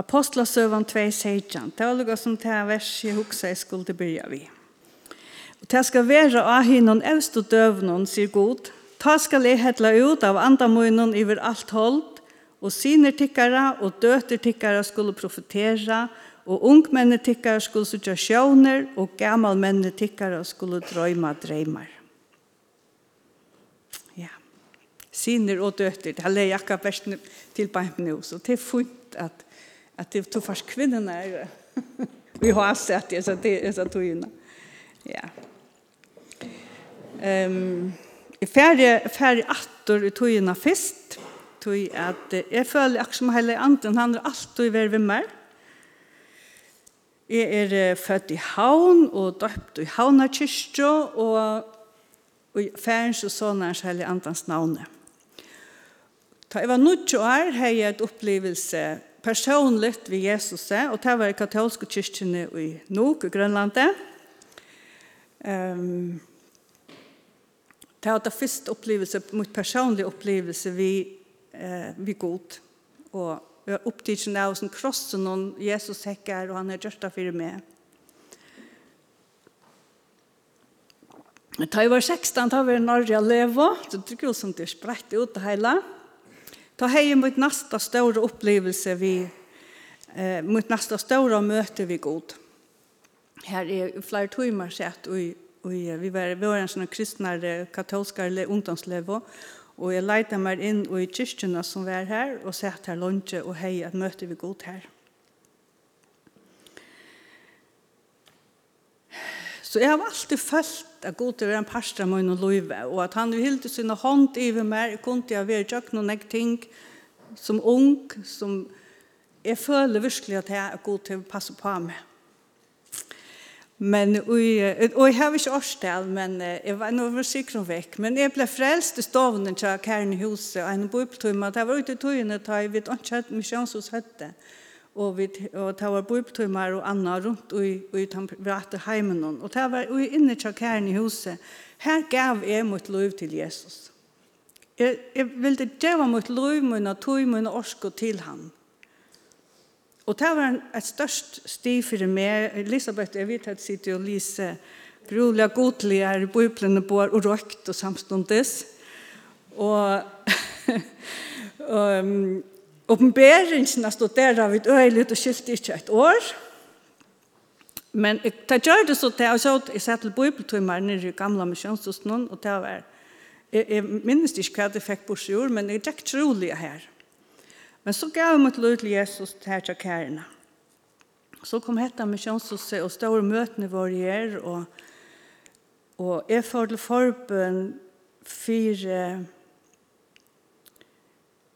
Apostlasøvan 2.16. Det var noe som det vers jeg husker jeg skulle byrja vi. Og det skal være av hinnom evst og døvnån, sier god. Ta skal jeg hetla ut av andamøynon iver alt hold, og syner tikkara og døter tikkara skulle profetera, og ungmenne tikkara skulle sutja sjåner, og gammalmenne tikkara skulle drøyma dreymar. Ja. Syner og døter, det har jeg akkurat versen til på en nå, så det er fint at at det tog fast kvinnorna er vi har sett det så det er så tog in. Ja. Ehm i färre färre attor i tog fest tog at jeg føler akkurat som hele anden han har alltid varit med meg Jeg er født i Havn og døpt i Havna kyrkje og, og færens og sånne er andans navnet. Da jeg var nødt til å her, har jeg et opplevelse personligt vid Jesus, og det var i katolske kyrkjene i Nog, i Grønlandet. Um, det var det første opplevelse, mot personlig opplevelse vi, eh, vi god. Og vi har opptidsen av som krossen og Jesus hekker, og han er gjørst av fire med. Da jeg var 16, da var jeg i Norge og leve, så det gikk jo som det er spredt ut det hele. Da har jeg mitt neste store opplevelse vi, eh, mot neste store møte vi god. Her er flere timer sett, og, og vi var, vi var en sånn kristnere katolskere eller og jeg leide meg inn i kyrkjene som var her, og sett her lunsje, og hei at møte vi god her. Så jeg har alltid følt at god er en pastor med noen løyve, og at han hilde sin hånd i meg, kunne jeg være tjøkken noen nek ting, som ung, som jeg føler virkelig at jeg er god til å passe på meg. Men og, og jeg har ikke årsdel, men jeg var noe var sikker om vekk. Men jeg ble frelst i stovene til Kæren i huset, og en bøyptøyma, det var ute i tøyene, da jeg vet ikke at misjonshus høtte. Hette og vi og ta var bibeltimmar og anna rundt og og tan vart heimen og ta var og inne i kjærn i huset. Her gav jeg mot lov til Jesus. Jeg, jeg ville djeva mitt og min tøy, min orsko til han. Og det var et størst sti for meg. Elisabeth, jeg vet at jeg sitter og lyser grulig og godlig er i bøyplene på og røkt og samståndes. Og, og um, Oppenberingen av et øyelig og skilte ikke et år. Men jeg, det gjør det så til, og så jeg satt til bibeltøymer nere i gamle misjonshusen, og det var, jeg, jeg minnes ikke hva jeg fikk på i år, men jeg gikk trolig her. Men så gav jeg meg til til Jesus til her til kærene. Så kom hette misjonshuset, og store møtene våre her, og, og jeg får til forbøn fire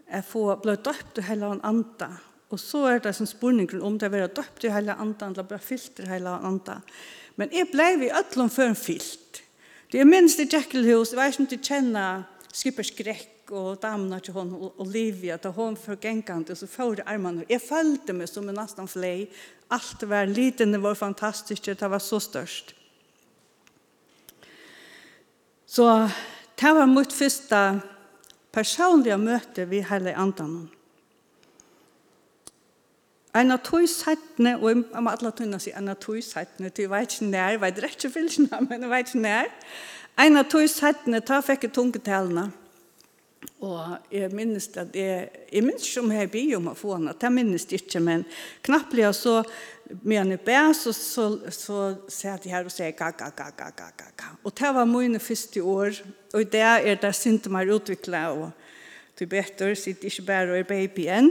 er få bli døpt i hele anda. Og så er det som spurningen om det å være døpt i hele anda, eller bare fylt i hele anda. Men jeg ble i øtlom før en fylt. Det er minst i Jekyllhus, jeg vet ikke om du kjenner Skipper Skrekk og damene til hon, og Olivia, da hon for gengene, så får det armene. Jeg følte meg som en nesten flei. Alt var liten, det var fantastisk, det var så størst. Så det var mitt første personlige møte vi hele andan. En av tog settene, og jeg må alle tunne si en av tog settene, til jeg vet ikke nær, jeg vet ikke fylkene, men jeg vet ikke nær. En av tog settene, da fikk jeg tungetalene. Og jeg minnes at jeg, jeg minnes ikke om jeg blir om å få henne, det minnes jeg ikke, men knapplig så Men jeg bæ, så, så, så sier de her og sier ga, ga, ga, ga, ga, ga, ga. Og det var mine første år, og det er det synte meg utviklet, og du better, sitter ikke bare og er baby igjen.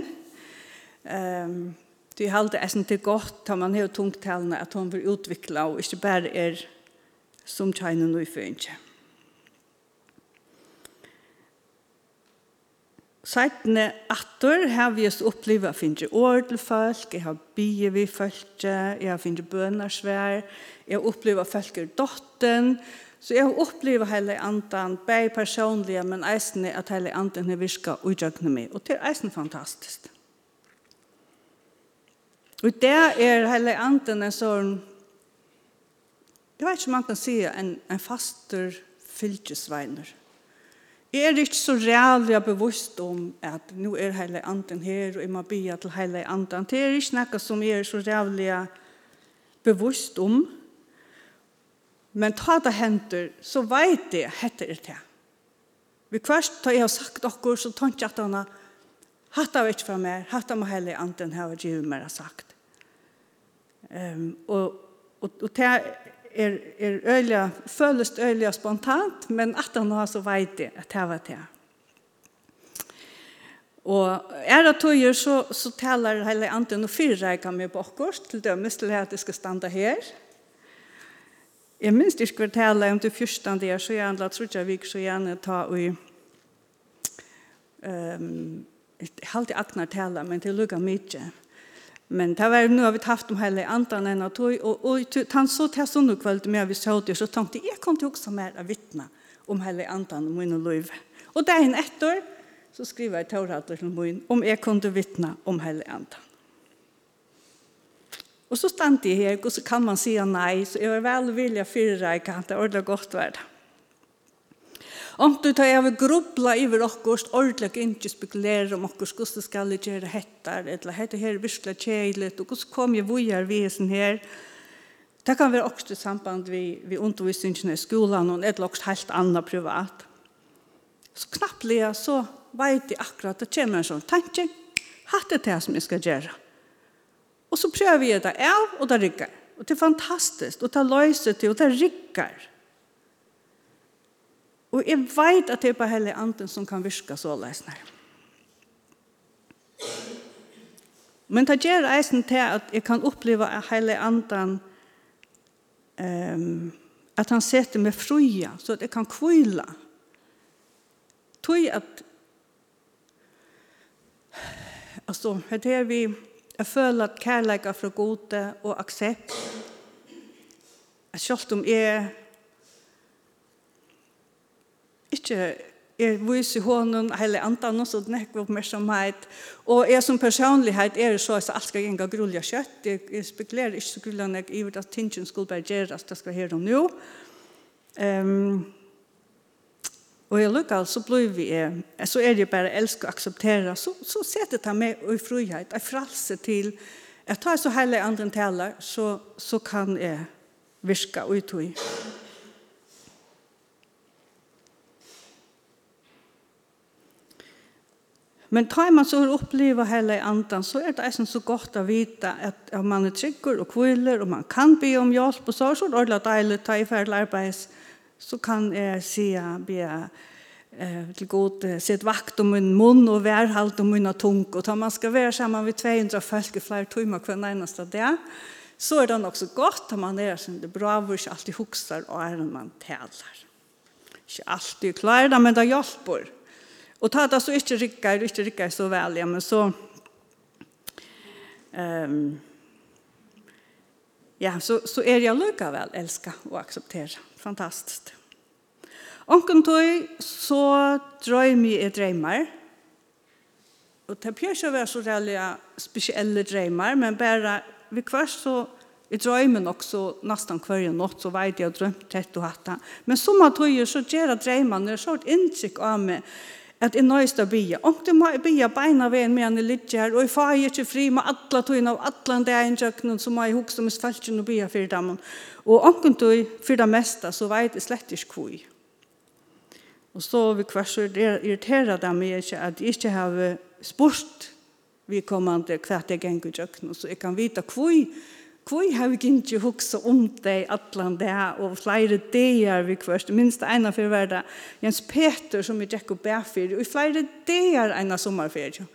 Um, du halde er sånn til godt, da man har tungtalene, at hun blir utviklet, og ikke bare er som tjener noe for ikke. Seitene atter har vi just opplevd å finne ord til folk, jeg har bygget vi folk, jeg har finne bønarsvær, jeg har opplevd at folk er dotten, så jeg har opplevd hele andan, bare personlige, men eisen at hele andan har virket utjøkende meg, og det er eisen fantastisk. Og det er hele andan en sånn, jeg vet ikke om man kan si, en, en faster fylkesveiner. Ja Jeg er ikke så reelig bevisst om at nå er hele anden her, og jeg må bia til hele anden. Det er ikke noe som jeg er så reelig bevisst om. Men ta det henter, så vet jeg at det er det. Vi kvart tar jeg har sagt dere, så tar jeg at han har hatt av ikke fra meg, hatt av meg hele anden her, og jeg har sagt. Um, og, og, og det er, er øyla, føles øyla spontant, men at han har så veit det at det var det. Og er det tøyer så, så taler hele anden og fyrreika med bakkors, til dømes til at det skal stande her. Jeg minns ikke hva tale om det første der, så jeg handlet, tror jeg vi så gjerne ta og um, jeg har alltid akkurat tale, men det lukker mye. Men det var nu har vi haft om hele andan än att og og han så till sån kväll med vi såg det så tänkte jeg kom til också mer av vittne om hele andan og min liv. Och där en ett år så skriver jeg Torat til min om jag kunde vittna om hele andan. Och så stand jeg här och så kan man säga nej så jag var väl vilja fyra i kan det ordentlig gott värda. Om du tar jeg vil grubla iver okkurst, ordelig ikke spekulere om okkurst, hvordan skal jeg gjøre hettar, eller hette her virkelig kjeilet, og hvordan kom jeg vujar visen her. Det kan være også i samband vi, vi undervisningene i skolan, og et eller helt annet privat. Så knapplig så vet jeg akkurat, det kommer en sånn tanke, hatt det det som jeg skal gjøre. Og så prøver jeg det av, og det rikker. Og det er fantastisk, og det løser til, og det rikker. Og jeg vet at det er bare hele anden som kan virke så løsner. Men det gjør eisen til at jeg kan oppleve at hele anden um, at han setter meg fruja, så at jeg kan kvile. Tøy at altså, det er vi jeg føler at kærleika fra gode og aksept at selv om jeg ikke er vis i hånden, hele andan og sånn ikke oppmerksomhet. Og jeg som personlighet er så at alt skal gjenge grulja kjøtt. Jeg, jeg spekulerer ikke så grulja nek i hvert at tingen skulle bare gjøre at det skal her og nå. Um, og jeg lukker så blir vi, så er det bare elsk å akseptere. Så, så setter det meg i frihet, jeg fralse til, jeg tar så hele andre taler, så, så kan jeg virka uttøy. Men tar man så oppleva hela andan så är det nästan så gott att vita att man är tryggur och kvillar och man kan be om hjälp och så så det är ta i färd arbets så kan jag se be eh till god sett vakt om min mun och värhalt om mina tung och tar man ska vara samman vid 200 folk i flera timmar kvar nästa dag så är det också gott att man är sin det bra vars alltid huxar och är man tälar. Ikke alltid klarar det men det hjälper. Og ta det så ikke rikker, ikke rikker så vel, ja, men så... Um, ja, så, så er jeg lykke vel, elsker og akseptere. Fantastisk. Onken tog, så drøymer jeg drøymer. Og det bør ikke være så reelle spesielle drøymer, men bare vi kvart så i drøymen også nesten hver natt, så vet jeg å drømme tett og hatt. Men som av tog, så gjør jeg drøymene, så har et inntrykk av meg, at jeg nøyst å bia. Om du må bia beina veien med han i lidje her, og jeg får ikke fri med alle togene av alle de så må jeg huske hukste med svelgen noe bia for dem. Og om du for det meste, så vet jeg slett ikke hvor. Og så vi kvarsor irriterer dem ikke at jeg ikke har spurt vi kommande kvart jeg ganger jøkkenen, så jeg kan vite hvor Hvor har vi ikke hukset om det i Atlan det her, og flere dager vi kvørst, minst ene for hver dag, Jens Peter som vi gikk og bæfyr, og flere dager ene sommerferie.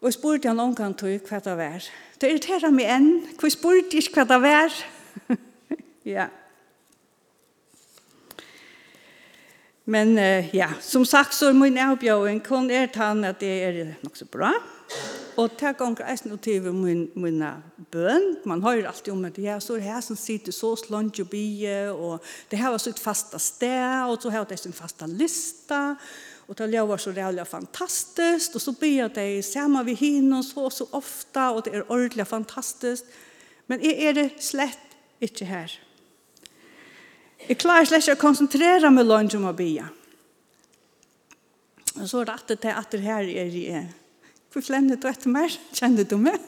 Og jeg spurte han omkant tog hva det var. Det irriterer meg enn, hvor jeg spurte ikke hva det var. ja. Men uh, ja, som sagt så er min avbjøring, kun er tann at det er nok så bra. Ja. Og det ganger eisen og til min, mine bøn. Man hører alltid om at ja, så er her som sitter så slånt og bie, og det her var så fasta sted, og så her var det sin fasta lista, og det var så reellig fantastisk, og så blir det sammen vi hinner så og så ofta, og det er ordentlig fantastisk. Men jeg er det slett ikke her. Jeg klarer slett ikke å konsentrere meg langt om å bie. Og så er det at det er her er jeg Hvor flennet du etter meg? Kjenner du meg?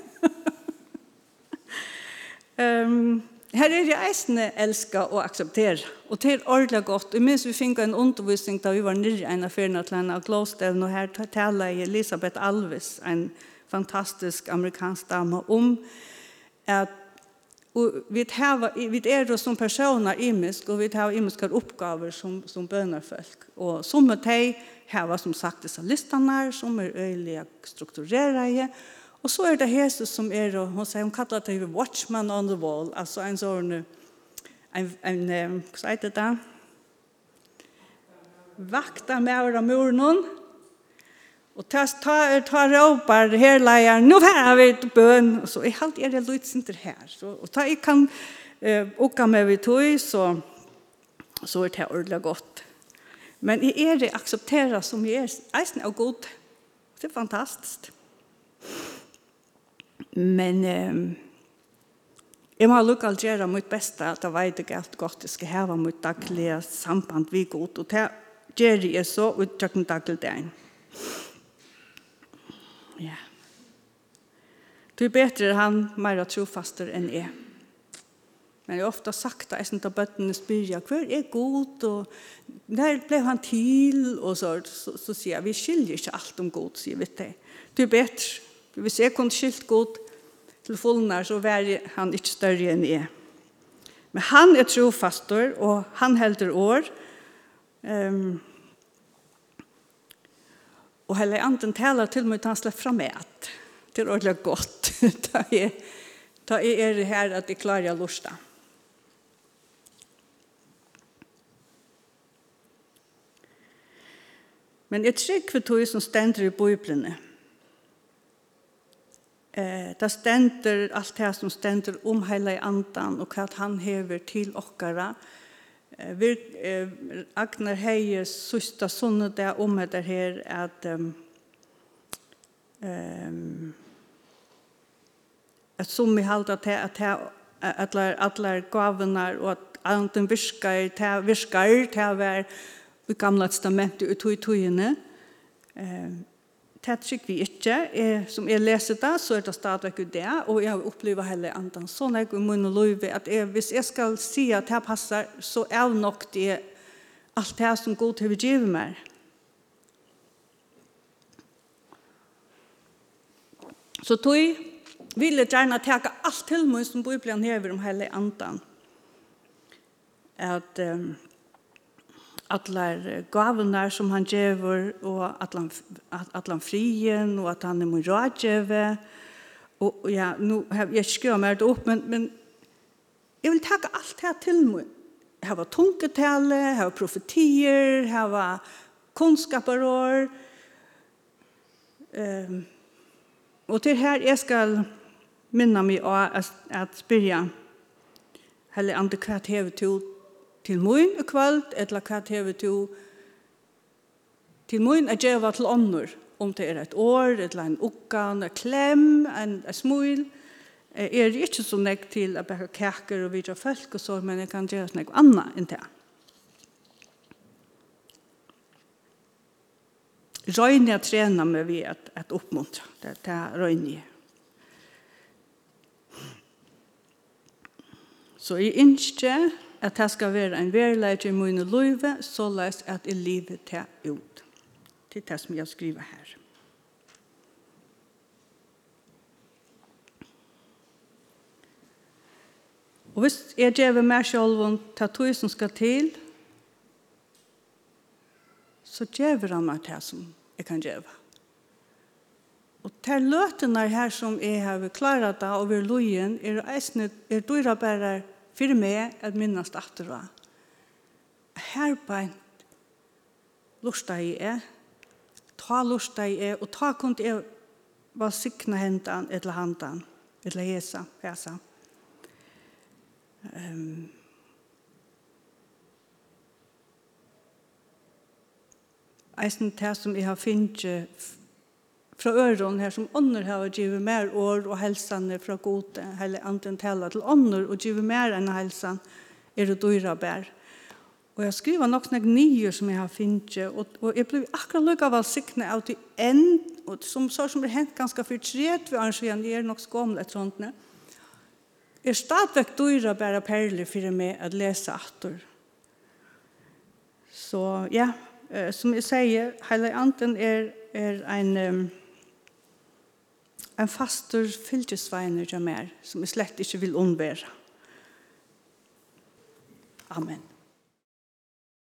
um, her er jeg eisende elsker og akseptere. Og det er ordentlig godt. Og minst vi finner en undervisning da vi var nyrre en av fyrene til en av Glåstevn, og her taler jeg Elisabeth Alves, en fantastisk amerikansk dame, om at og vi hava vi er som personer imisk og vi har imiskar oppgaver som som bønarfolk og som er tei hava som sagt dessa listarna som är öjliga strukturerade. Och så är det Jesus som är, och hon säger, hon kallar det watchman on the wall, alltså en sån, en, en, en vad säger det där? Vakta med våra morgon. Och ta, ta, ta råpar herlejar, nu har vi ett bön. Och så är allt är det lite här. Så, och ta, jag kan eh, åka med vid tog, så, så är det ordentligt gott. Men jeg er det aksepteret som jeg er. Eisen er god. Det er fantastisk. Men eh, jeg må lukke alt gjøre mitt beste at jeg vet ikke alt godt jeg skal heve mitt daglige samband vi god. Og det gjør jeg så ut tjøkken daglig dagen. Ja. Du er bedre han, mer trofaster enn jeg. Men jeg har ofte sagt at jeg synes at bøttene spyr jeg, hver er god, og der ble han til, og så, så, så sier jeg, vi skiljer ikke alt om god, sier vi til. Det er bedre. Hvis jeg kunne skilt god til fullene, så var han ikke større enn jeg. Men han er trofastor, og han helder år. Um, og hele anden taler til meg til han slipper fra meg. Det er ordentlig godt. da jeg, da jeg er her at jeg klarer å lusta. Men jeg trygg for tog som stender i bøyblene. Eh, det stender alt det som stender om hele andan og hva han hever til okkara. Eh, vi, eh, Agnar heier søsta sånne det om det her at um, um, at som vi halda til at allar, alle gavene og at anden virker til virker til å være i gamla testamentet ut i togene. Eh, det tykker vi ikke. Jeg, som jeg leser det, så er det stadigvæk det, og jeg har opplevd hele andre. sånn jeg i min liv, at jeg, hvis jeg skal si at det passer, så er nok det alt det som god har givet meg. Så tog ville gjerne ta alt til meg som Bibelen hever om hele andre. At um, alla gåvorna som han gevur og att han frien og at han er mun och og ja nu har eg skjø mer opp men men eg vil taka alt her til har hava tunketale har profetier hava kunnskaparor ehm um, og til her eg skal minna meg av att at spyrja. Heller andre kvart hevet til til mun og kvöld, etla hva hever du til mun a djeva til ånder, om det er et år, etla en ukkan, en klem, en, en smul, er ikke så nekk til a bækka kaker og vidra folk og så, men jeg kan djeva nek anna enn det. Røyne jeg trener meg ved at, at oppmuntra, det er røyne jeg. Så jeg ønsker at det skal være en verleid i mine løyve, så løs at jeg livet til ut. Til det som jeg skriver her. Og hvis jeg gjør meg selv om det tog som skal til, så gjør han meg det som jeg kan gjøre. Og til løtene her som jeg har klaret det over løyen, er det er det bare fyrir meg at minnast aftur av. Her beint lusta i er, ta lusta i er, og ta kundi jeg var sikna hendan etla handan, etla hesa, hesa. Um, eisen det som jeg har finnet fra øren her som ånder har givet mer år og helsene fra gode, eller andre taler til ånder og givet mer enn helsen, er det dyra bær. Og jeg skriver nok nek nye som jeg har finnet, og, og jeg ble akkurat lukka valsikne av til en, og som så som er hent ganske fortret, vi anser igjen, jeg er nok skåmlet et sånt, ne? er stadigvæk dyra bæra perler for meg å lese atter. Så ja, som jeg sier, hele anten er, er en... Um, en fastur fylgesveiner til meg, som jeg slett ikke vil unnbære. Amen.